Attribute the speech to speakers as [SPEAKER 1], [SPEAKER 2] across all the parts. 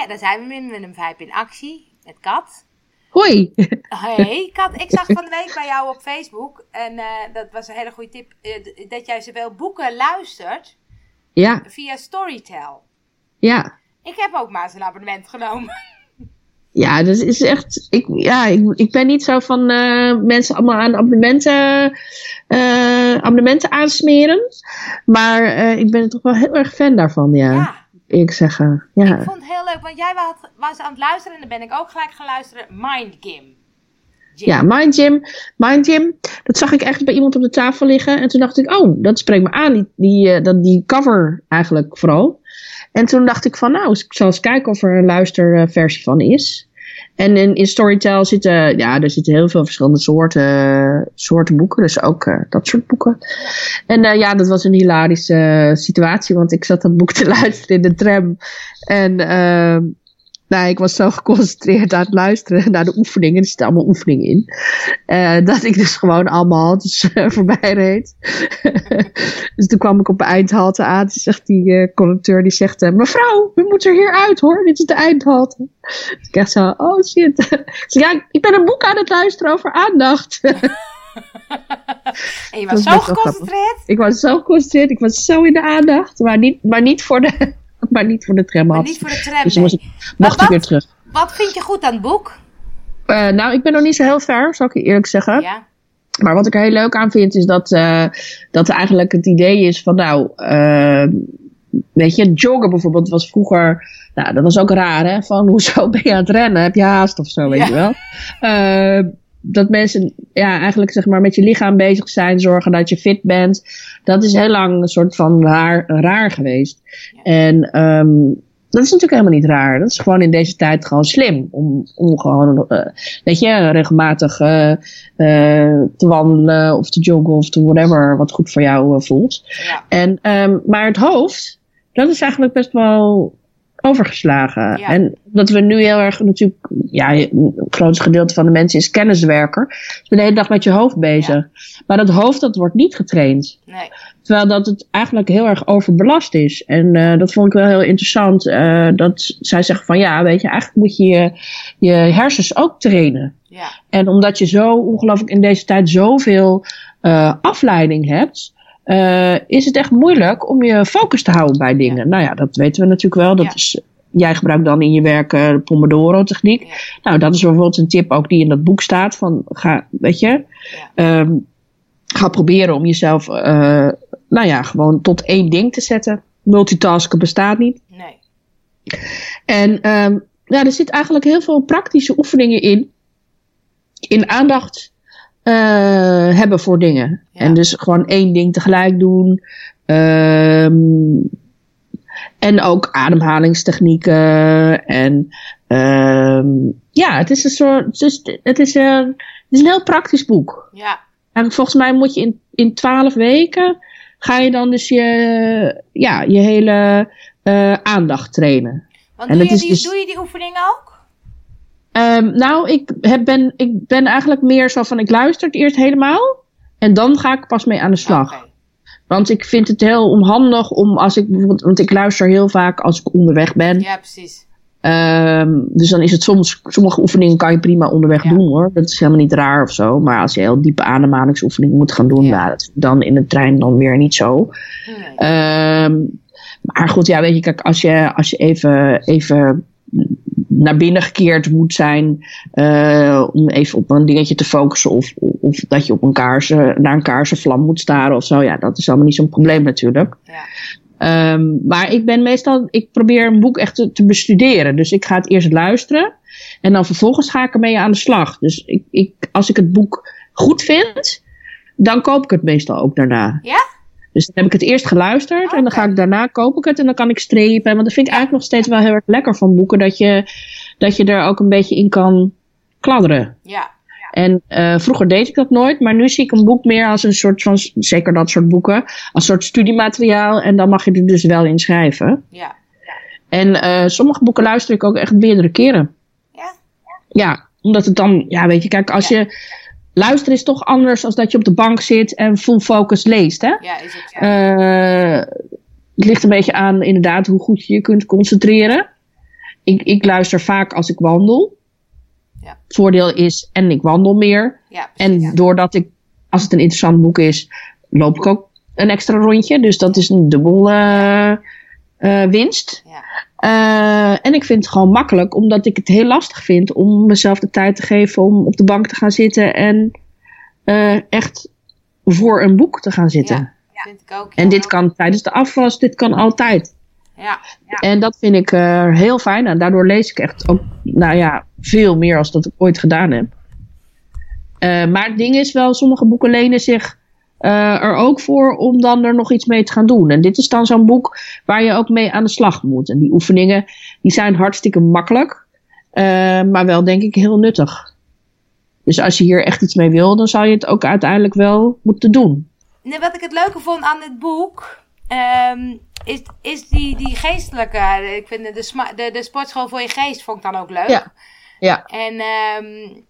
[SPEAKER 1] Ja, daar zijn we weer met een vijf in actie. Met Kat.
[SPEAKER 2] Hoi.
[SPEAKER 1] Hey Kat, ik zag van de week bij jou op Facebook. En eh, dat was een hele goede tip. eh, dat jij zowel boeken luistert
[SPEAKER 2] Ja,
[SPEAKER 1] via Storytel.
[SPEAKER 2] ja.
[SPEAKER 1] Ik heb ook maar eens een abonnement genomen.
[SPEAKER 2] Ja, dat is echt. Ik, ja, ik, ik ben niet zo van eh, mensen allemaal aan abonnementen, abonnementen aansmeren. Maar ik ben er toch wel heel erg fan daarvan, ja.
[SPEAKER 1] Ja.
[SPEAKER 2] Ik zeggen. Ja.
[SPEAKER 1] Ik vond het heel leuk, want jij was, was aan het luisteren en dan ben ik ook gelijk gaan luisteren. Mind Gym. Gym.
[SPEAKER 2] Ja, Mind Gym. Mind Gym, dat zag ik echt bij iemand op de tafel liggen. En toen dacht ik, oh, dat spreekt me aan. Die, die, eh, dat, die cover eigenlijk vooral. En toen dacht ik van, nou, ik zal eens kijken of er een luisterversie van is. En in, in Storytel zitten, ja, er zitten heel veel verschillende soorten, soorten boeken. Dus ook eh, dat soort boeken. En eh, ja, dat was een hilarische eh, situatie. Want ik zat dat boek te luisteren in de tram. En nou, ik was zo geconcentreerd aan het luisteren naar de oefeningen. Er zitten allemaal oefeningen in. Eh, dat ik dus gewoon allemaal dus, eh, voorbij reed. dus toen kwam ik op de eindhalte aan. Toen zegt die eh, conducteur, die zegt... Mevrouw, u moet er hier uit hoor. Dit is de eindhalte. Dus ik echt zo, oh shit. ik zeg, ja, ik ben een boek aan het luisteren over aandacht.
[SPEAKER 1] En je was
[SPEAKER 2] is
[SPEAKER 1] zo geconcentreerd.
[SPEAKER 2] ik was zo geconcentreerd. Ik was zo in de aandacht. Maar niet, maar niet voor de... Maar niet voor de tram
[SPEAKER 1] Maar
[SPEAKER 2] af.
[SPEAKER 1] niet voor de tram.
[SPEAKER 2] Dus toen moest
[SPEAKER 1] nee.
[SPEAKER 2] ik, mocht
[SPEAKER 1] Maar
[SPEAKER 2] ik weer terug.
[SPEAKER 1] Wat vind je goed aan het boek?
[SPEAKER 2] Eh, nou, ik ben nog niet zo heel ver, zal ik je eerlijk zeggen.
[SPEAKER 1] Ja.
[SPEAKER 2] Maar wat ik er heel leuk aan vind, is dat, eh, dat eigenlijk het idee is van, nou, eh, weet je, joggen bijvoorbeeld was vroeger, nou, dat was ook raar, hè? Van, hoezo ben je aan het rennen? Heb je haast of zo, weet
[SPEAKER 1] Ja.
[SPEAKER 2] je wel? Dat mensen, ja, eigenlijk zeg maar met je lichaam bezig zijn, zorgen dat je fit bent. Dat is heel lang een soort van raar, raar geweest. En ehm, dat is natuurlijk helemaal niet raar. Dat is gewoon in deze tijd gewoon slim. Om, om gewoon, eh, weet je, regelmatig eh, eh, te wandelen of te joggen of te whatever wat goed voor jou voelt.
[SPEAKER 1] Ja.
[SPEAKER 2] En, ehm, maar het hoofd, dat is eigenlijk best wel overgeslagen.
[SPEAKER 1] Ja.
[SPEAKER 2] En dat we nu heel erg natuurlijk, ja, het grootste gedeelte van de mensen is kenniswerker. Dus de hele dag met je hoofd bezig. Maar dat hoofd, dat wordt niet getraind.
[SPEAKER 1] Nee.
[SPEAKER 2] Terwijl dat het eigenlijk heel erg overbelast is. En eh, dat vond ik wel heel interessant. eh, dat zij zeggen van ja, weet je, eigenlijk moet je je, je hersens ook trainen.
[SPEAKER 1] Ja.
[SPEAKER 2] En omdat je zo ongelooflijk in deze tijd zoveel eh, afleiding hebt, eh, is het echt moeilijk om je focus te houden bij dingen. Nou ja, dat weten we natuurlijk wel. Dat
[SPEAKER 1] Ja.
[SPEAKER 2] is, jij gebruikt dan in je werk eh, de Pomodoro-techniek.
[SPEAKER 1] Ja.
[SPEAKER 2] Nou, dat is bijvoorbeeld een tip ook die in dat boek staat. Van, ga, weet je, ehm, ga proberen om jezelf, eh, nou ja, gewoon tot één ding te zetten. Multitasken bestaat niet.
[SPEAKER 1] Nee.
[SPEAKER 2] En ehm ja, er zit eigenlijk heel veel praktische oefeningen in. In aandacht eh, hebben voor dingen.
[SPEAKER 1] Ja.
[SPEAKER 2] En dus gewoon één ding tegelijk doen. Ehm, en ook ademhalingstechnieken. En ehm, ja, het is een soort. Het is, het, is een, het is een heel praktisch boek.
[SPEAKER 1] Ja.
[SPEAKER 2] En volgens mij moet je in, in 12 weken. Ga je dan dus je, ja, je hele eh, aandacht trainen.
[SPEAKER 1] Want
[SPEAKER 2] En
[SPEAKER 1] doe
[SPEAKER 2] het
[SPEAKER 1] je, die,
[SPEAKER 2] dus-
[SPEAKER 1] doe je die oefening ook?
[SPEAKER 2] Ehm, nou, ik, heb, ben, ik ben eigenlijk meer zo van ik luister het eerst helemaal. En dan ga ik pas mee aan de slag. Want ik vind het heel onhandig om als ik bijvoorbeeld. Want ik luister heel vaak als ik onderweg ben.
[SPEAKER 1] Ja, precies.
[SPEAKER 2] Ehm, dus dan is het soms. Sommige oefeningen kan je prima onderweg
[SPEAKER 1] Ja.
[SPEAKER 2] doen hoor. Dat is helemaal niet raar of zo. Maar als je heel diepe ademhalingsoefeningen moet gaan doen.
[SPEAKER 1] Ja.
[SPEAKER 2] Dat ik dan in de trein dan weer niet zo.
[SPEAKER 1] Nee.
[SPEAKER 2] Ehm, maar goed, ja, weet je, kijk, als je, als je even, even naar binnen gekeerd moet zijn, eh, om even op een dingetje te focussen, of, of dat je op een kaarsen, naar een kaarsenvlam moet staren of zo, ja, dat is allemaal niet zo'n probleem natuurlijk.
[SPEAKER 1] Ja.
[SPEAKER 2] Ehm, maar ik ben meestal, ik probeer een boek echt te, te bestuderen. Dus ik ga het eerst luisteren en dan vervolgens ga ik ermee aan de slag. Dus ik, ik, als ik het boek goed vind, dan koop ik het meestal ook daarna.
[SPEAKER 1] Ja?
[SPEAKER 2] Dus dan heb ik het eerst geluisterd en dan ga ik daarna koop ik het en dan kan ik strepen. Want dat vind ik eigenlijk nog steeds wel heel erg lekker van boeken. Dat je, dat je er ook een beetje in kan kladderen.
[SPEAKER 1] Ja.
[SPEAKER 2] En eh, vroeger deed ik dat nooit, maar nu zie ik een boek meer als een soort van, zeker dat soort boeken, als soort studiemateriaal. En dan mag je er dus wel in schrijven.
[SPEAKER 1] Ja.
[SPEAKER 2] En eh, sommige boeken luister ik ook echt meerdere keren.
[SPEAKER 1] Ja?
[SPEAKER 2] Ja, omdat het dan, ja, weet je, kijk, als
[SPEAKER 1] Ja.
[SPEAKER 2] je. Luisteren is toch anders dan dat je op de bank zit en full focus leest, hè?
[SPEAKER 1] Ja, is ook zo.
[SPEAKER 2] Eh, het ligt een beetje aan inderdaad hoe goed je je kunt concentreren. ik, ik luister vaak als ik wandel.
[SPEAKER 1] Ja.
[SPEAKER 2] Voordeel is, en ik wandel meer.
[SPEAKER 1] Ja,
[SPEAKER 2] En
[SPEAKER 1] precies, ja.
[SPEAKER 2] doordat ik, als het een interessant boek is, loop ik ook een extra rondje. Dus dat is een dubbel eh, eh, winst. Eh, en ik vind het gewoon makkelijk, omdat ik het heel lastig vind om mezelf de tijd te geven om op de bank te gaan zitten en eh, echt voor een boek te gaan zitten.
[SPEAKER 1] Ja, vind ik ook.
[SPEAKER 2] En dit kan tijdens de afwas, dit kan altijd.
[SPEAKER 1] Ja, ja.
[SPEAKER 2] En dat vind ik eh, heel fijn. En daardoor lees ik echt ook, nou ja, veel meer als dat ik ooit gedaan heb. Maar het ding is wel, sommige boeken lenen zich eh, er ook voor om dan er nog iets mee te gaan doen. En dit is dan zo'n boek waar je ook mee aan de slag moet. En die oefeningen, die zijn hartstikke makkelijk. eh, maar wel denk ik heel nuttig. Dus als je hier echt iets mee wil, dan zou je het ook uiteindelijk wel moeten doen.
[SPEAKER 1] Nee, wat ik het leuke vond aan dit boek. ehm, is, is die, die geestelijke. Ik vind de, de, de sportschool voor je geest vond ik dan ook leuk.
[SPEAKER 2] Ja. Ja,
[SPEAKER 1] En, ehm,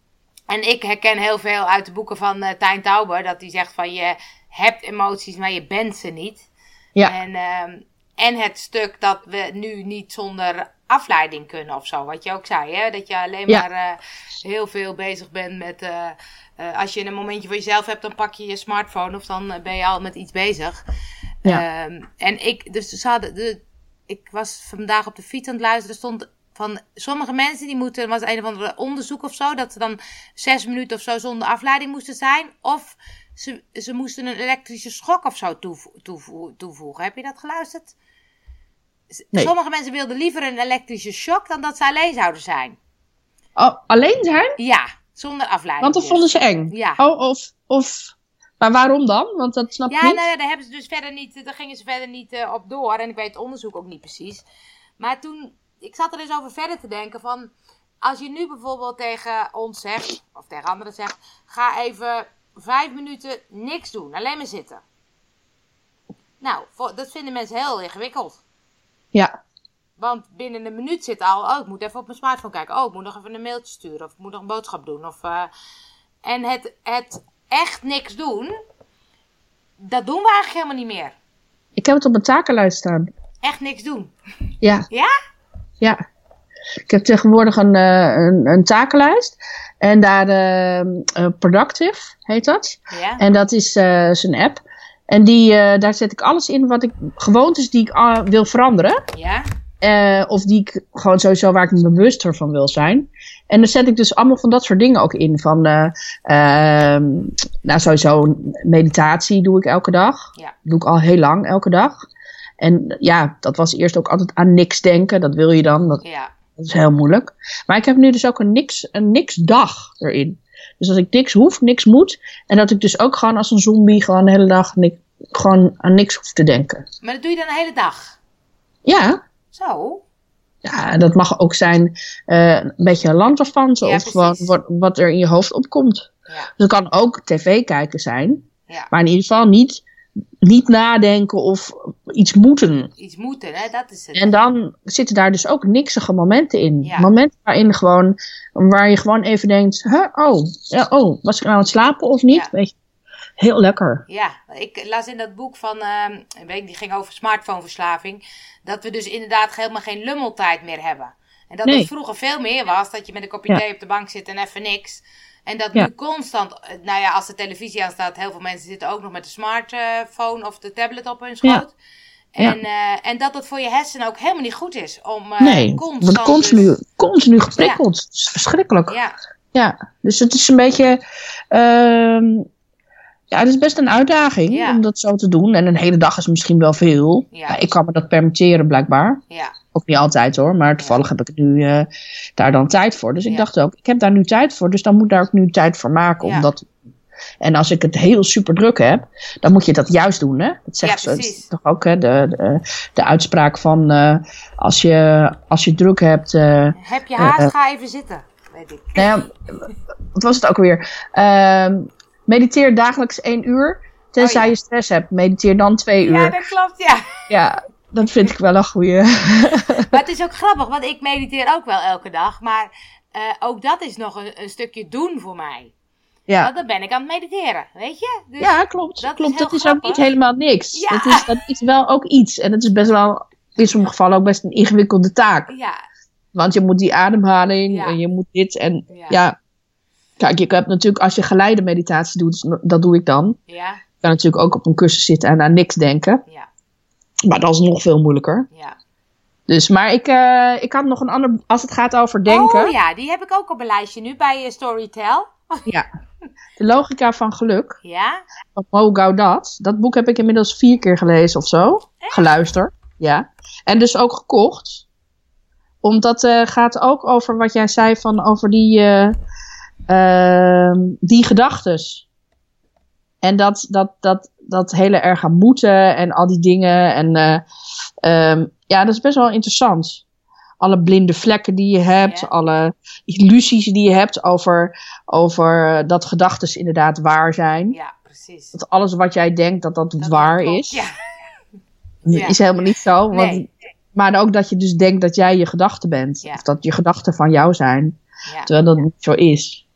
[SPEAKER 1] en ik herken heel veel uit de boeken van eh Tijn Tauber. Dat hij zegt van je hebt emoties, maar je bent ze niet.
[SPEAKER 2] ja,
[SPEAKER 1] En, ehm, en het stuk dat we nu niet zonder afleiding kunnen of zo. Wat je ook zei, hè? dat je alleen
[SPEAKER 2] Ja.
[SPEAKER 1] maar eh, heel veel bezig bent met... eh, als je een momentje voor jezelf hebt, dan pak je je smartphone of dan ben je al met iets bezig.
[SPEAKER 2] Ja.
[SPEAKER 1] Ehm, en ik, dus ze hadden, de, ik was vandaag op de fiets aan het luisteren, er stond van sommige mensen die moeten, was een of ander onderzoek of zo, dat ze dan zes minuten of zo zonder afleiding moesten zijn. Of ze, ze moesten een elektrische schok of zo toevo- toevo- toevoegen. Heb je dat geluisterd?
[SPEAKER 2] Nee.
[SPEAKER 1] Sommige mensen wilden liever een elektrische shock dan dat ze alleen zouden zijn.
[SPEAKER 2] Oh, alleen zijn?
[SPEAKER 1] Ja, zonder afleiding.
[SPEAKER 2] Want dat
[SPEAKER 1] dus.
[SPEAKER 2] vonden ze eng.
[SPEAKER 1] Ja.
[SPEAKER 2] Oh, of, of. Maar waarom dan? Want dat snap ik
[SPEAKER 1] Ja,
[SPEAKER 2] niet.
[SPEAKER 1] nou ja, daar hebben ze dus verder niet, daar gingen ze verder niet eh, op door. En ik weet het onderzoek ook niet precies. Maar toen, ik zat er dus over verder te denken van, als je nu bijvoorbeeld tegen ons zegt, of tegen anderen zegt, ga even vijf minuten niks doen, alleen maar zitten. Nou, voor, dat vinden mensen heel ingewikkeld.
[SPEAKER 2] Ja,
[SPEAKER 1] Want binnen een minuut zit al, oh, ik moet even op mijn smartphone kijken. Oh, ik moet nog even een mailtje sturen. Of ik moet nog een boodschap doen. Of, eh, en het, het echt niks doen, dat doen we eigenlijk helemaal niet meer.
[SPEAKER 2] ik heb het op mijn takenlijst staan.
[SPEAKER 1] Echt niks doen.
[SPEAKER 2] Ja,
[SPEAKER 1] Ja?
[SPEAKER 2] Ja. Ik heb tegenwoordig een, eh, een, een takenlijst. En daar, eh, eh, Productive heet dat.
[SPEAKER 1] Ja.
[SPEAKER 2] En dat is eh zijn app. En die, daar zet ik alles in wat ik, gewoontes die ik ah, wil veranderen.
[SPEAKER 1] Ja?
[SPEAKER 2] Of die ik gewoon sowieso waar ik me bewuster van wil zijn. En dan zet ik dus allemaal van dat soort dingen ook in. Van, eh, ehm, nou sowieso meditatie doe ik elke dag.
[SPEAKER 1] Ja.
[SPEAKER 2] Doe ik al heel lang elke dag. En ja, dat was eerst ook altijd aan niks denken. Dat wil je dan. Dat,
[SPEAKER 1] Ja.
[SPEAKER 2] dat is heel moeilijk. Maar ik heb nu dus ook een niks, een niks dag erin. Dus dat ik niks hoef, niks moet. En dat ik dus ook gewoon als een zombie gewoon de hele dag ni- gewoon aan niks hoef te denken.
[SPEAKER 1] Maar dat doe je dan de hele dag.
[SPEAKER 2] Ja,
[SPEAKER 1] Zo.
[SPEAKER 2] Ja, dat mag ook zijn eh, een beetje lanterfanten
[SPEAKER 1] Ja,
[SPEAKER 2] of gewoon wat, wat er in je hoofd opkomt.
[SPEAKER 1] Ja.
[SPEAKER 2] Dus het kan ook tv kijken zijn,
[SPEAKER 1] Ja.
[SPEAKER 2] maar in ieder geval niet, niet nadenken of iets moeten.
[SPEAKER 1] Iets moeten, hè? Dat is het.
[SPEAKER 2] En dan zitten daar dus ook niksige momenten in.
[SPEAKER 1] Ja.
[SPEAKER 2] Momenten waarin gewoon, waar je gewoon even denkt, huh, oh, ja, oh, was ik nou aan het slapen of niet?
[SPEAKER 1] Ja.
[SPEAKER 2] Weet je, heel lekker.
[SPEAKER 1] Ja, ik las in dat boek van, een week die ging over smartphoneverslaving, dat we dus inderdaad helemaal geen lummeltijd meer hebben. En dat
[SPEAKER 2] Nee.
[SPEAKER 1] het vroeger veel meer was, dat je met een kopje thee op de bank zit en even niks. En dat
[SPEAKER 2] Ja.
[SPEAKER 1] nu constant, eh, nou ja, als de televisie aanstaat, heel veel mensen zitten ook nog met de smartphone of de tablet op hun schoot.
[SPEAKER 2] Ja.
[SPEAKER 1] En, eh, en dat het voor je hersenen ook helemaal niet goed is om
[SPEAKER 2] nee,
[SPEAKER 1] constant...
[SPEAKER 2] wordt continu,
[SPEAKER 1] dus-
[SPEAKER 2] continu geprikkeld. Het is verschrikkelijk.
[SPEAKER 1] ja,
[SPEAKER 2] Ja, dus het is een beetje. ehm, ja, het is best een uitdaging om dat zo te doen. En een hele dag is misschien wel veel. Ik kan me dat permitteren, blijkbaar.
[SPEAKER 1] ja,
[SPEAKER 2] Ook niet altijd hoor, maar toevallig heb ik nu eh, daar dan tijd voor. Dus ik
[SPEAKER 1] Ja.
[SPEAKER 2] dacht ook, ik heb daar nu tijd voor, dus dan moet ik daar ook nu tijd voor maken.
[SPEAKER 1] Ja.
[SPEAKER 2] Om dat... En als ik het heel super druk heb, dan moet je dat juist doen. Hè? Dat zegt
[SPEAKER 1] Ja,
[SPEAKER 2] ze toch ook hè, de, de, de uitspraak van eh, als, je, als je druk hebt. eh,
[SPEAKER 1] heb je haast, ga even zitten, weet ik.
[SPEAKER 2] nou ja, wat was het ook weer? Ehm, mediteer dagelijks één uur. Tenzij
[SPEAKER 1] Oh, ja.
[SPEAKER 2] je stress hebt, mediteer dan twee uur.
[SPEAKER 1] Ja,
[SPEAKER 2] Ja,
[SPEAKER 1] dat klopt, ja.
[SPEAKER 2] Dat vind ik wel een goede.
[SPEAKER 1] Maar het is ook grappig, want ik mediteer ook wel elke dag. Maar eh, ook dat is nog een, een stukje doen voor mij.
[SPEAKER 2] ja.
[SPEAKER 1] Want dan ben ik aan het mediteren, weet je? Dus,
[SPEAKER 2] ja, klopt.
[SPEAKER 1] dat
[SPEAKER 2] klopt. dat is ook niet helemaal niks.
[SPEAKER 1] Ja.
[SPEAKER 2] Dat, is, dat is wel ook iets. En het is best wel, in sommige gevallen ook best een ingewikkelde taak.
[SPEAKER 1] Ja,
[SPEAKER 2] Want je moet die ademhaling
[SPEAKER 1] Ja.
[SPEAKER 2] en je moet dit en
[SPEAKER 1] Ja.
[SPEAKER 2] ja. Kijk, je hebt natuurlijk als je geleide meditatie doet, dat doe ik dan.
[SPEAKER 1] Ja,
[SPEAKER 2] Je kan natuurlijk ook op een kussen zitten en aan niks denken.
[SPEAKER 1] ja,
[SPEAKER 2] Maar dat is nog veel moeilijker.
[SPEAKER 1] ja.
[SPEAKER 2] Dus, maar ik, eh, ik had nog een ander, als het gaat over denken.
[SPEAKER 1] Oh ja, die heb ik ook op een lijstje nu bij eh, Storytel.
[SPEAKER 2] Ja. De logica van geluk
[SPEAKER 1] Ja?
[SPEAKER 2] van Mo Gaudat. Dat boek heb ik inmiddels vier keer gelezen of zo. Geluisterd. Ja. En dus ook gekocht. Omdat het gaat ook over wat jij zei van over die, eh, ehm, die gedachtes. En dat, dat, dat, dat hele erg aan moeten en al die dingen. En eh, ehm, ja, dat is best wel interessant. Alle blinde vlekken die je hebt,
[SPEAKER 1] Ja.
[SPEAKER 2] alle illusies die je hebt over, over dat gedachtes inderdaad waar zijn.
[SPEAKER 1] Ja, precies.
[SPEAKER 2] Dat alles wat jij denkt dat dat,
[SPEAKER 1] Dat
[SPEAKER 2] waar is,
[SPEAKER 1] Ja,
[SPEAKER 2] is helemaal niet zo. Want,
[SPEAKER 1] Nee.
[SPEAKER 2] Maar ook dat je dus denkt dat jij je gedachte bent. Of dat je gedachten van jou zijn. Terwijl dat niet zo is.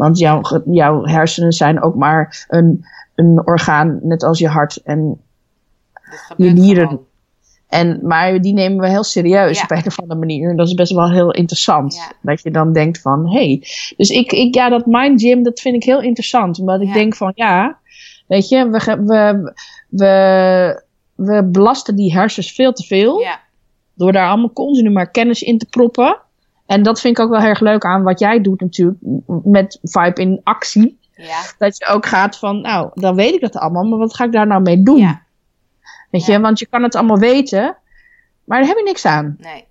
[SPEAKER 2] Want jouw, jouw hersenen zijn ook maar een, een orgaan, net als je hart. En, je nieren.
[SPEAKER 1] gewoon.
[SPEAKER 2] en, maar die nemen we heel serieus
[SPEAKER 1] Ja.
[SPEAKER 2] op een of andere manier. En dat is best wel heel interessant.
[SPEAKER 1] Ja.
[SPEAKER 2] Dat je dan denkt van, hé. Hey. Dus ik, ik, ja, dat mind gym, dat vind ik heel interessant. Omdat ik denk van, ja, weet je, we, we, we, we belasten die hersens veel te veel. Door daar allemaal continu maar kennis in te proppen. En dat vind ik ook wel heel erg leuk aan wat jij doet natuurlijk. Met Vibe in actie.
[SPEAKER 1] ja,
[SPEAKER 2] Dat je ook gaat van, nou, dan weet ik dat allemaal. Maar wat ga ik daar nou mee doen?
[SPEAKER 1] ja.
[SPEAKER 2] Weet
[SPEAKER 1] Ja.
[SPEAKER 2] je, want je kan het allemaal weten. Maar daar heb je niks aan.
[SPEAKER 1] Nee.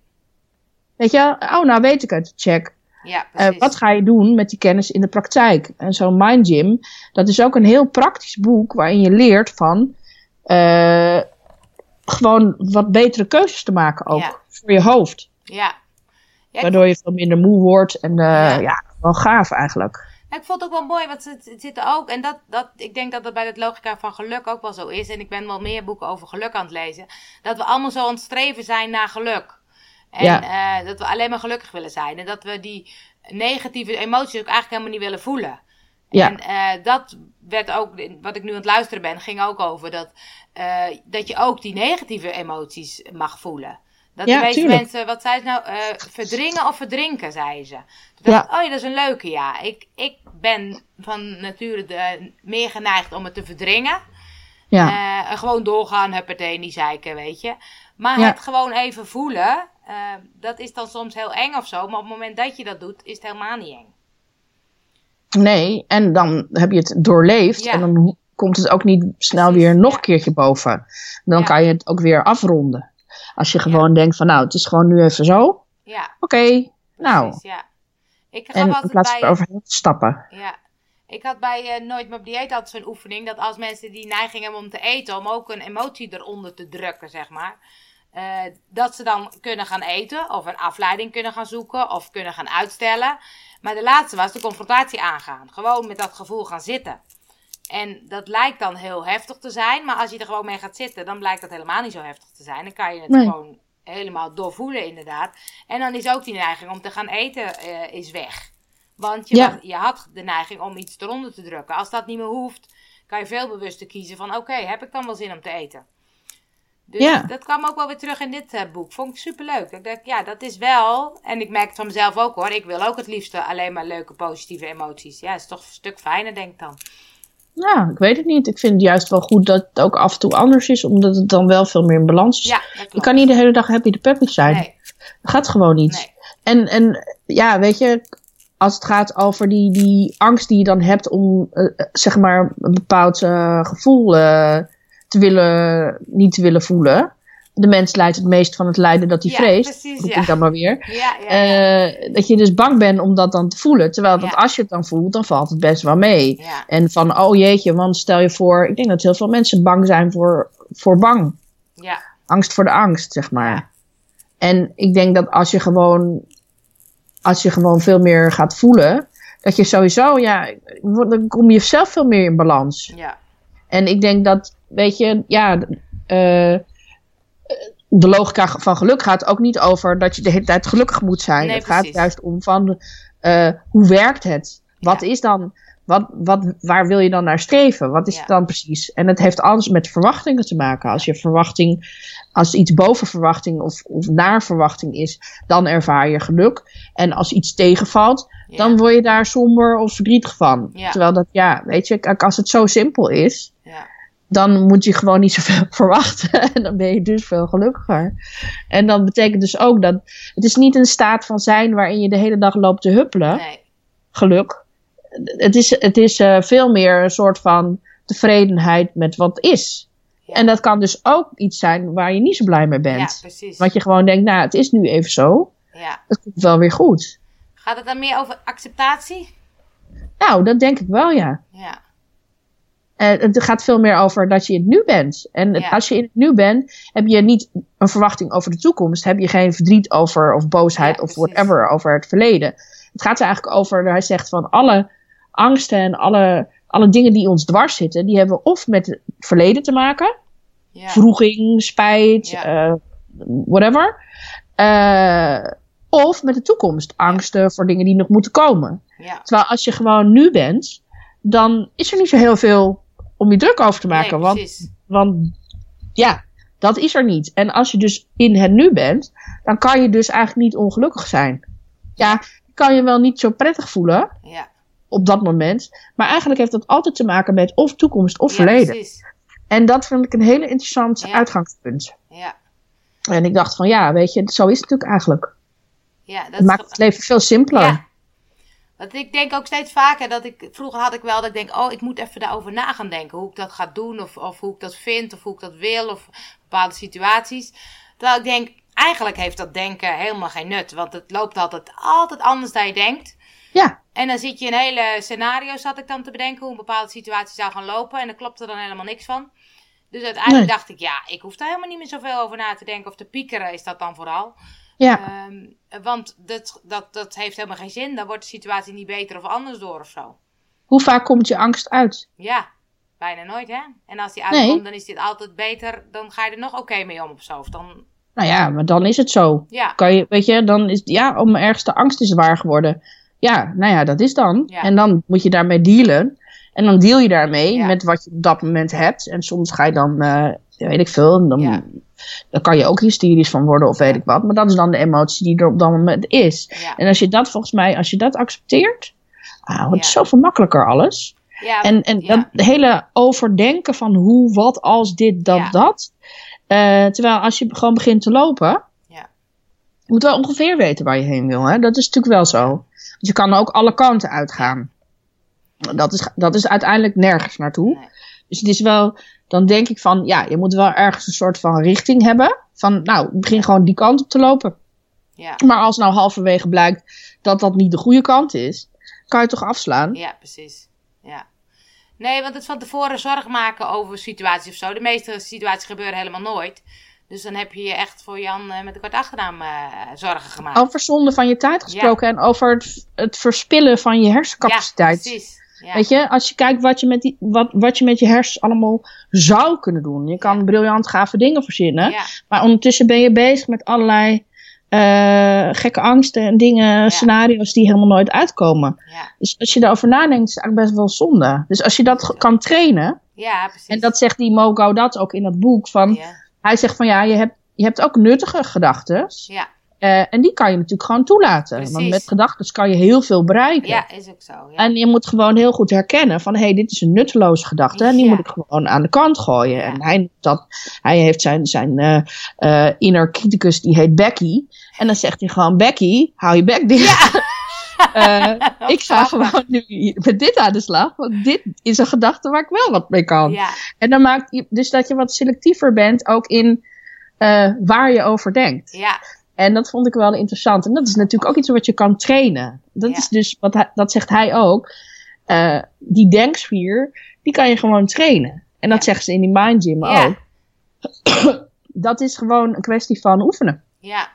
[SPEAKER 2] Weet je, oh, nou weet ik het. Check.
[SPEAKER 1] Ja,
[SPEAKER 2] Eh, wat ga je doen met die kennis in de praktijk? En zo'n Mind Gym, dat is ook een heel praktisch boek waarin je leert van eh, gewoon wat betere keuzes te maken ook
[SPEAKER 1] Ja.
[SPEAKER 2] voor je hoofd.
[SPEAKER 1] Ja. Ja,
[SPEAKER 2] Waardoor je veel minder moe wordt en eh,
[SPEAKER 1] Ja.
[SPEAKER 2] ja. wel gaaf eigenlijk.
[SPEAKER 1] Ja, ik vond het ook wel mooi, want het, het zit er ook. En dat, dat, ik denk dat dat bij het logica van geluk ook wel zo is. En ik ben wel meer boeken over geluk aan het lezen. Dat we allemaal zo aan het streven zijn naar geluk. En
[SPEAKER 2] Ja.
[SPEAKER 1] eh, dat we alleen maar gelukkig willen zijn. En dat we die negatieve emoties ook eigenlijk helemaal niet willen voelen.
[SPEAKER 2] Ja.
[SPEAKER 1] En eh, dat werd ook, wat ik nu aan het luisteren ben, ging ook over dat, dat je ook die negatieve emoties mag voelen. Dat
[SPEAKER 2] Ja,
[SPEAKER 1] de mensen, wat zei ze nou, eh, verdringen of verdrinken, zei ze. Toen dacht ik, oh ja, dat is een leuke, ja. Ik, ik ben van nature de, meer geneigd om het te verdringen.
[SPEAKER 2] Ja,
[SPEAKER 1] en gewoon doorgaan, huppatee, niet zeiken, weet je. Maar
[SPEAKER 2] Ja.
[SPEAKER 1] het gewoon even voelen, eh, dat is dan soms heel eng of zo. Maar op het moment dat je dat doet, is het helemaal niet eng.
[SPEAKER 2] nee. En dan heb je het doorleefd
[SPEAKER 1] Ja.
[SPEAKER 2] en dan komt het ook niet snel weer nog
[SPEAKER 1] ja.
[SPEAKER 2] een keertje boven. Dan
[SPEAKER 1] Ja.
[SPEAKER 2] kan je het ook weer afronden. Als je gewoon denkt van nou, het is gewoon nu even zo.
[SPEAKER 1] Ja,
[SPEAKER 2] Oké, nou.
[SPEAKER 1] ja. Ik
[SPEAKER 2] En in
[SPEAKER 1] altijd
[SPEAKER 2] plaats
[SPEAKER 1] bij...
[SPEAKER 2] van eroverheen te stappen.
[SPEAKER 1] Ja. Ik had bij eh, Nooit meer op dieet altijd zo'n oefening. Dat als mensen die neiging hebben om te eten, om ook een emotie eronder te drukken, zeg maar. eh, dat ze dan kunnen gaan eten, of een afleiding kunnen gaan zoeken, of kunnen gaan uitstellen. Maar de laatste was de confrontatie aangaan. Gewoon met dat gevoel gaan zitten. En dat lijkt dan heel heftig te zijn, maar als je er gewoon mee gaat zitten, dan blijkt dat helemaal niet zo heftig te zijn. Dan kan je het
[SPEAKER 2] Nee.
[SPEAKER 1] gewoon helemaal doorvoelen, inderdaad. En dan is ook die neiging om te gaan eten eh, is weg. Want je,
[SPEAKER 2] Ja.
[SPEAKER 1] je had de neiging om iets eronder te drukken. Als dat niet meer hoeft, kan je veel bewuster kiezen van... oké, heb ik dan wel zin om te eten? Dus
[SPEAKER 2] Ja.
[SPEAKER 1] dat kwam ook wel weer terug in dit eh, boek. Vond ik superleuk. Ik dacht, ja, dat is wel... En ik merk het van mezelf ook hoor. Ik wil ook het liefste alleen maar leuke, positieve emoties. Ja, is toch een stuk fijner, denk ik dan.
[SPEAKER 2] Nou, ik weet het niet. Ik vind het juist wel goed dat het ook af en toe anders is, omdat het dan wel veel meer in balans is.
[SPEAKER 1] Ja,
[SPEAKER 2] je kan niet de hele dag happy de peppy zijn.
[SPEAKER 1] Nee,
[SPEAKER 2] Dat gaat gewoon niet.
[SPEAKER 1] nee.
[SPEAKER 2] En, en ja, weet je, als het gaat over die, die angst die je dan hebt om, eh, eh, zeg maar, een bepaald eh, gevoel te willen, niet te willen voelen. De mens lijdt het meest van het lijden dat hij
[SPEAKER 1] Ja,
[SPEAKER 2] vreest.
[SPEAKER 1] precies, ja.
[SPEAKER 2] ik dan maar weer.
[SPEAKER 1] Ja.
[SPEAKER 2] Eh, dat je dus bang bent om dat dan te voelen. Terwijl dat als je het dan voelt, dan valt het best wel mee.
[SPEAKER 1] ja.
[SPEAKER 2] En van, oh jeetje, want stel je voor, ik denk dat heel veel mensen bang zijn voor, voor bang.
[SPEAKER 1] ja.
[SPEAKER 2] Angst voor de angst, zeg maar. En ik denk dat als je gewoon, als je gewoon veel meer gaat voelen, dat je sowieso, ja, dan kom je zelf veel meer in balans.
[SPEAKER 1] ja.
[SPEAKER 2] En ik denk dat, weet je, ja, eh, de logica van geluk gaat ook niet over dat je de hele tijd gelukkig moet zijn.
[SPEAKER 1] Nee,
[SPEAKER 2] het gaat juist om van, eh, hoe werkt het? Wat
[SPEAKER 1] Ja.
[SPEAKER 2] is dan, wat, wat, waar wil je dan naar streven? Wat is
[SPEAKER 1] Ja.
[SPEAKER 2] het dan precies? En het heeft alles met verwachtingen te maken. Als je verwachting, als iets boven verwachting of, of naar verwachting is, dan ervaar je geluk. En als iets tegenvalt,
[SPEAKER 1] Ja.
[SPEAKER 2] dan word je daar somber of verdrietig van. Terwijl dat, ja, weet je, als het zo simpel is. Dan moet je gewoon niet zoveel verwachten. En dan ben je dus veel gelukkiger. En dat betekent dus ook dat het is niet een staat van zijn waarin je de hele dag loopt te huppelen
[SPEAKER 1] Nee.
[SPEAKER 2] geluk. Het is, het is eh, veel meer een soort van tevredenheid met wat is.
[SPEAKER 1] Ja.
[SPEAKER 2] En dat kan dus ook iets zijn waar je niet zo blij mee
[SPEAKER 1] Ja,
[SPEAKER 2] bent.
[SPEAKER 1] precies.
[SPEAKER 2] Want je gewoon denkt, nou, het is nu even zo.
[SPEAKER 1] Ja.
[SPEAKER 2] Het komt wel weer goed.
[SPEAKER 1] Gaat het dan meer over acceptatie?
[SPEAKER 2] Nou, dat denk ik wel, ja.
[SPEAKER 1] Ja.
[SPEAKER 2] Eh, het gaat veel meer over dat je in het nu bent. En het-
[SPEAKER 1] Ja.
[SPEAKER 2] als je in het nu bent, heb je niet een verwachting over de toekomst. Heb je geen verdriet over, of boosheid,
[SPEAKER 1] Ja,
[SPEAKER 2] of whatever over het verleden. Het gaat er eigenlijk over, hij zegt van alle angsten en alle, alle dingen die ons dwars zitten, die hebben of met het verleden te maken.
[SPEAKER 1] Ja.
[SPEAKER 2] Vroeging, spijt, eh, whatever. Eh, of met de toekomst. Angsten voor dingen die nog moeten komen. Terwijl als je gewoon nu bent, dan is er niet zo heel veel om je druk over te maken.
[SPEAKER 1] Nee,
[SPEAKER 2] want, want ja, dat is er niet. En als je dus in het nu bent, dan kan je dus eigenlijk niet ongelukkig zijn. Ja, je kan je wel niet zo prettig voelen
[SPEAKER 1] Ja.
[SPEAKER 2] op dat moment. Maar eigenlijk heeft dat altijd te maken met of toekomst of
[SPEAKER 1] Ja,
[SPEAKER 2] verleden.
[SPEAKER 1] precies.
[SPEAKER 2] En dat vind ik een hele interessant
[SPEAKER 1] Ja.
[SPEAKER 2] uitgangspunt.
[SPEAKER 1] Ja.
[SPEAKER 2] En ik dacht van ja, weet je, zo is het natuurlijk eigenlijk.
[SPEAKER 1] Ja, dat
[SPEAKER 2] Het maakt het leven veel simpeler.
[SPEAKER 1] Ja. Want ik denk ook steeds vaker dat ik. Vroeger had ik wel dat ik denk: oh, ik moet even daarover na gaan denken. Hoe ik dat ga doen, of, of hoe ik dat vind, of hoe ik dat wil, of bepaalde situaties. Terwijl ik denk: eigenlijk heeft dat denken helemaal geen nut. Want het loopt altijd, altijd anders dan je denkt.
[SPEAKER 2] Ja,
[SPEAKER 1] En dan zit je een hele scenario, zat ik dan te bedenken, hoe een bepaalde situatie zou gaan lopen. En dan klopt er dan helemaal niks van. Dus uiteindelijk
[SPEAKER 2] Nee.
[SPEAKER 1] dacht ik: ja, ik hoef daar helemaal niet meer zoveel over na te denken. Of te piekeren is dat dan vooral.
[SPEAKER 2] ja,
[SPEAKER 1] Ehm, want dat, dat, dat heeft helemaal geen zin. Dan wordt de situatie niet beter of anders door of zo.
[SPEAKER 2] hoe vaak komt je angst uit?
[SPEAKER 1] Ja, bijna nooit hè. En als die
[SPEAKER 2] Nee.
[SPEAKER 1] uitkomt, dan is dit altijd beter. Dan ga je er nog oké mee om of zo. Of dan,
[SPEAKER 2] Nou ja, maar dan is het zo.
[SPEAKER 1] ja,
[SPEAKER 2] Kan je, weet je, dan is ja, om ergens de angst is waar geworden. Ja, nou ja, dat is dan.
[SPEAKER 1] Ja.
[SPEAKER 2] En dan moet je daarmee dealen. En dan deal je daarmee
[SPEAKER 1] Ja.
[SPEAKER 2] met wat je op dat moment hebt. En soms ga je dan, eh, weet ik veel, dan,
[SPEAKER 1] Ja.
[SPEAKER 2] dan kan je ook hysterisch van worden of weet ik wat. Maar dat is dan de emotie die er op dat moment is.
[SPEAKER 1] ja.
[SPEAKER 2] En als je dat volgens mij, als je dat accepteert, ah, wordt het
[SPEAKER 1] Ja.
[SPEAKER 2] zoveel makkelijker alles.
[SPEAKER 1] ja
[SPEAKER 2] En, en dat hele overdenken van hoe, wat, als, dit, dat, dat. Eh, terwijl als je gewoon begint te lopen,
[SPEAKER 1] Ja.
[SPEAKER 2] je moet wel ongeveer weten waar je heen wil. Hè? Dat is natuurlijk wel zo. Je kan ook alle kanten uitgaan. Dat is, dat is uiteindelijk nergens naartoe.
[SPEAKER 1] Nee.
[SPEAKER 2] Dus het is wel, dan denk ik van, ja, je moet wel ergens een soort van richting hebben. Van, nou, begin gewoon die kant op te lopen.
[SPEAKER 1] Ja,
[SPEAKER 2] Maar als nou halverwege blijkt dat dat niet de goede kant is, kan je toch afslaan?
[SPEAKER 1] ja, precies. Ja. Nee, want het van tevoren zorgen maken over situaties of zo. De meeste situaties gebeuren helemaal nooit. Dus dan heb je je echt voor Jan eh, met een kwart achternaam eh, zorgen gemaakt.
[SPEAKER 2] Over zonde van je tijd gesproken en over het, het verspillen van je hersencapaciteit.
[SPEAKER 1] Ja, precies. Ja.
[SPEAKER 2] Weet je, als je kijkt wat je met, die, wat, wat je met je hersens allemaal zou kunnen doen. Je kan
[SPEAKER 1] Ja.
[SPEAKER 2] briljant gave dingen verzinnen.
[SPEAKER 1] Ja,
[SPEAKER 2] Maar ondertussen ben je bezig met allerlei eh, gekke angsten en dingen, scenario's die helemaal nooit uitkomen. Dus als je daarover nadenkt, is het eigenlijk best wel zonde. Dus als je dat kan trainen,
[SPEAKER 1] ja, precies.
[SPEAKER 2] en dat zegt die Mo Gaudat ook in dat boek, van, hij zegt van ja, je hebt, je hebt ook nuttige gedachten.
[SPEAKER 1] ja,
[SPEAKER 2] en die kan je natuurlijk gewoon toelaten. Want met gedachten kan je heel veel bereiken.
[SPEAKER 1] ja, is ook zo. Ja.
[SPEAKER 2] En je moet gewoon heel goed herkennen van, hé, hey, dit is een nutteloze gedachte. En die
[SPEAKER 1] Ja.
[SPEAKER 2] moet ik gewoon aan de kant gooien.
[SPEAKER 1] Ja.
[SPEAKER 2] En hij, dat, hij heeft zijn, zijn eh eh, inner criticus, die heet Becky. En dan zegt hij gewoon, Becky, hou je bek dicht. Eh, ik ga gewoon nu met dit aan de slag. Want dit is een gedachte waar ik wel wat mee kan.
[SPEAKER 1] Ja,
[SPEAKER 2] En dan maakt je dus dat je wat selectiever bent ook in eh, waar je over denkt.
[SPEAKER 1] ja,
[SPEAKER 2] En dat vond ik wel interessant. En dat is natuurlijk ook iets wat je kan trainen. Dat
[SPEAKER 1] Ja.
[SPEAKER 2] is dus, wat hij, dat zegt hij ook. eh, die denkspier, die kan je gewoon trainen. En dat
[SPEAKER 1] Ja.
[SPEAKER 2] zeggen ze in die Mind Gym
[SPEAKER 1] Ja.
[SPEAKER 2] ook. dat is gewoon een kwestie van oefenen.
[SPEAKER 1] ja,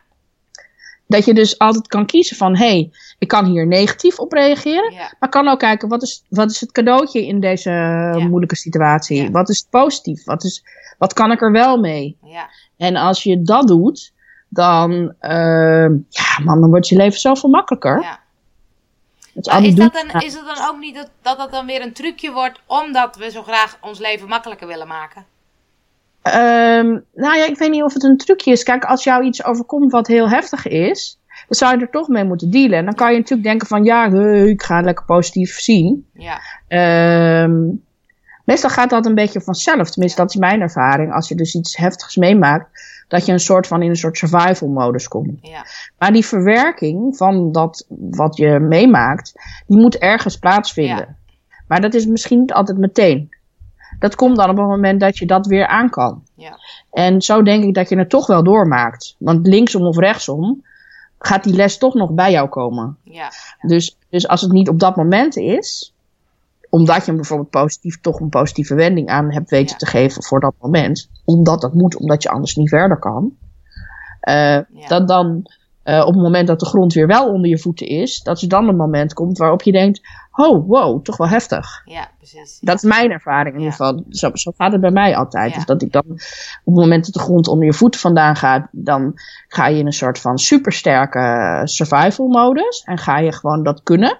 [SPEAKER 2] Dat je dus altijd kan kiezen van, hé, hey, ik kan hier negatief op reageren.
[SPEAKER 1] ja,
[SPEAKER 2] Maar kan ook kijken, wat is, wat is het cadeautje in deze moeilijke situatie? Wat is positief? Wat, is, wat kan ik er wel mee?
[SPEAKER 1] ja,
[SPEAKER 2] En als je dat doet, dan, eh, ja, man, dan wordt je leven zoveel makkelijker.
[SPEAKER 1] ja.
[SPEAKER 2] Is
[SPEAKER 1] dat dan, is het dan ook niet dat, dat dat dan weer een trucje wordt omdat we zo graag ons leven makkelijker willen maken?
[SPEAKER 2] Ehm, nou ja, ik weet niet of het een trucje is. Kijk, als jou iets overkomt wat heel heftig is, dan zou je er toch mee moeten dealen. En dan kan je natuurlijk denken van, ja, hey, ik ga het lekker positief zien.
[SPEAKER 1] Ja,
[SPEAKER 2] Ehm, meestal gaat dat een beetje vanzelf. Tenminste, dat is mijn ervaring. Als je dus iets heftigs meemaakt, dat je een soort van in een soort survival modus komt.
[SPEAKER 1] ja,
[SPEAKER 2] Maar die verwerking van dat wat je meemaakt, die moet ergens plaatsvinden. Maar dat is misschien niet altijd meteen. Dat komt dan op het moment dat je dat weer aan kan.
[SPEAKER 1] ja,
[SPEAKER 2] En zo denk ik dat je het toch wel doormaakt. Want linksom of rechtsom gaat die les toch nog bij jou komen.
[SPEAKER 1] ja,
[SPEAKER 2] Dus, dus als het niet op dat moment is, omdat je hem bijvoorbeeld positief, toch een positieve wending aan hebt weten
[SPEAKER 1] Ja.
[SPEAKER 2] te geven voor dat moment, omdat dat moet, omdat je anders niet verder kan, eh,
[SPEAKER 1] Ja.
[SPEAKER 2] dat dan eh, op het moment dat de grond weer wel onder je voeten is, dat er dan een moment komt waarop je denkt, oh wow, toch wel heftig.
[SPEAKER 1] ja, precies.
[SPEAKER 2] Dat is mijn ervaring in ieder geval. Zo, zo gaat het bij mij altijd. Dus dat ik dan op het moment dat de grond onder je voeten vandaan gaat, dan ga je in een soort van supersterke survival modus. En ga je gewoon dat kunnen.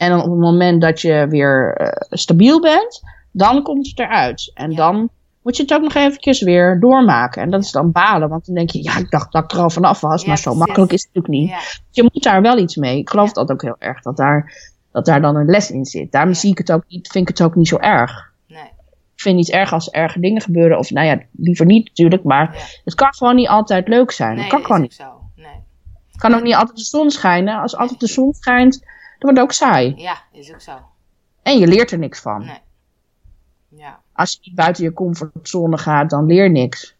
[SPEAKER 2] En op het moment dat je weer eh, stabiel bent, dan komt het eruit. En
[SPEAKER 1] Ja.
[SPEAKER 2] dan moet je het ook nog eventjes weer doormaken. En dat is dan balen, want dan denk je, ja, ik dacht dat ik er al vanaf was,
[SPEAKER 1] Ja,
[SPEAKER 2] maar zo
[SPEAKER 1] precies.
[SPEAKER 2] makkelijk is het natuurlijk niet.
[SPEAKER 1] ja,
[SPEAKER 2] Je moet daar wel iets mee. Ik geloof dat ook heel erg, dat daar, dat daar dan een les in zit. Daarom zie ik het ook niet, vind ik het ook niet zo erg.
[SPEAKER 1] nee,
[SPEAKER 2] Ik vind het niet erg als er erge dingen gebeuren. Of nou ja, liever niet natuurlijk. Maar het kan gewoon niet altijd leuk zijn.
[SPEAKER 1] nee,
[SPEAKER 2] het kan gewoon
[SPEAKER 1] ook
[SPEAKER 2] niet.
[SPEAKER 1] zo. Nee.
[SPEAKER 2] Het kan ook niet altijd de zon schijnen. Als altijd de zon schijnt, wordt het ook saai.
[SPEAKER 1] Ja, is ook zo.
[SPEAKER 2] En je leert er niks van.
[SPEAKER 1] Nee. Ja,
[SPEAKER 2] Als je niet buiten je comfortzone gaat, dan leer je niks.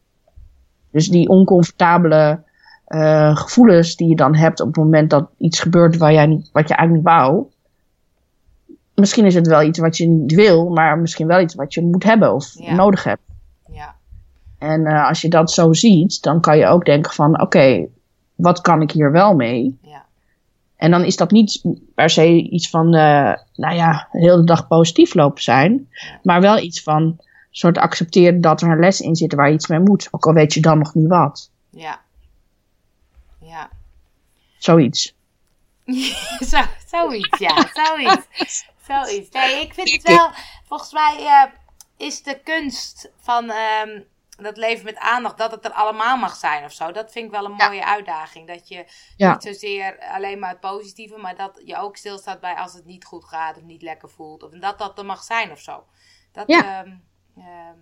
[SPEAKER 2] Dus die oncomfortabele eh, gevoelens die je dan hebt op het moment dat iets gebeurt waar jij niet, wat je eigenlijk niet wou. Misschien is het wel iets wat je niet wil, maar misschien wel iets wat je moet hebben of
[SPEAKER 1] Ja.
[SPEAKER 2] nodig hebt.
[SPEAKER 1] ja,
[SPEAKER 2] En eh, als je dat zo ziet, dan kan je ook denken van oké, wat kan ik hier wel mee? En dan is dat niet per se iets van, eh, nou ja, de hele dag positief lopen zijn. Maar wel iets van soort accepteren dat er een les in zit waar je iets mee moet. Ook al weet je dan nog niet wat.
[SPEAKER 1] ja. Ja.
[SPEAKER 2] Zoiets.
[SPEAKER 1] Zo, zoiets, ja, zoiets. Zoiets. Nee, ik vind het wel, volgens mij eh, is de kunst van ehm, dat leven met aandacht, dat het er allemaal mag zijn of zo. Dat vind ik wel een
[SPEAKER 2] Ja.
[SPEAKER 1] mooie uitdaging. Dat je
[SPEAKER 2] Ja.
[SPEAKER 1] niet zozeer alleen maar het positieve, maar dat je ook stilstaat bij als het niet goed gaat of niet lekker voelt. Of dat dat er mag zijn of zo. Dat,
[SPEAKER 2] Ja.
[SPEAKER 1] ehm, ehm,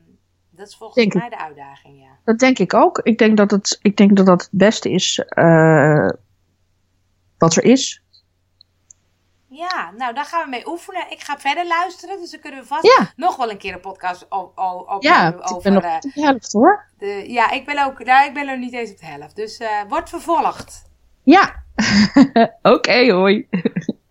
[SPEAKER 1] dat is volgens
[SPEAKER 2] Denk ik.
[SPEAKER 1] mij de uitdaging, ja.
[SPEAKER 2] Dat denk ik ook. Ik denk dat het, ik denk dat, dat het beste is eh, wat er is.
[SPEAKER 1] Ja, nou daar gaan we mee oefenen. Ik ga verder luisteren, dus dan kunnen we vast
[SPEAKER 2] Ja.
[SPEAKER 1] nog wel een keer een podcast o- o- opnemen
[SPEAKER 2] Ja, ik
[SPEAKER 1] over...
[SPEAKER 2] ben nog
[SPEAKER 1] eh,
[SPEAKER 2] op de helft hoor.
[SPEAKER 1] de, ja, ik ben ook, nou, ik ben er niet eens op de helft. Dus eh wordt vervolgd.
[SPEAKER 2] Ja. Oké, hoi.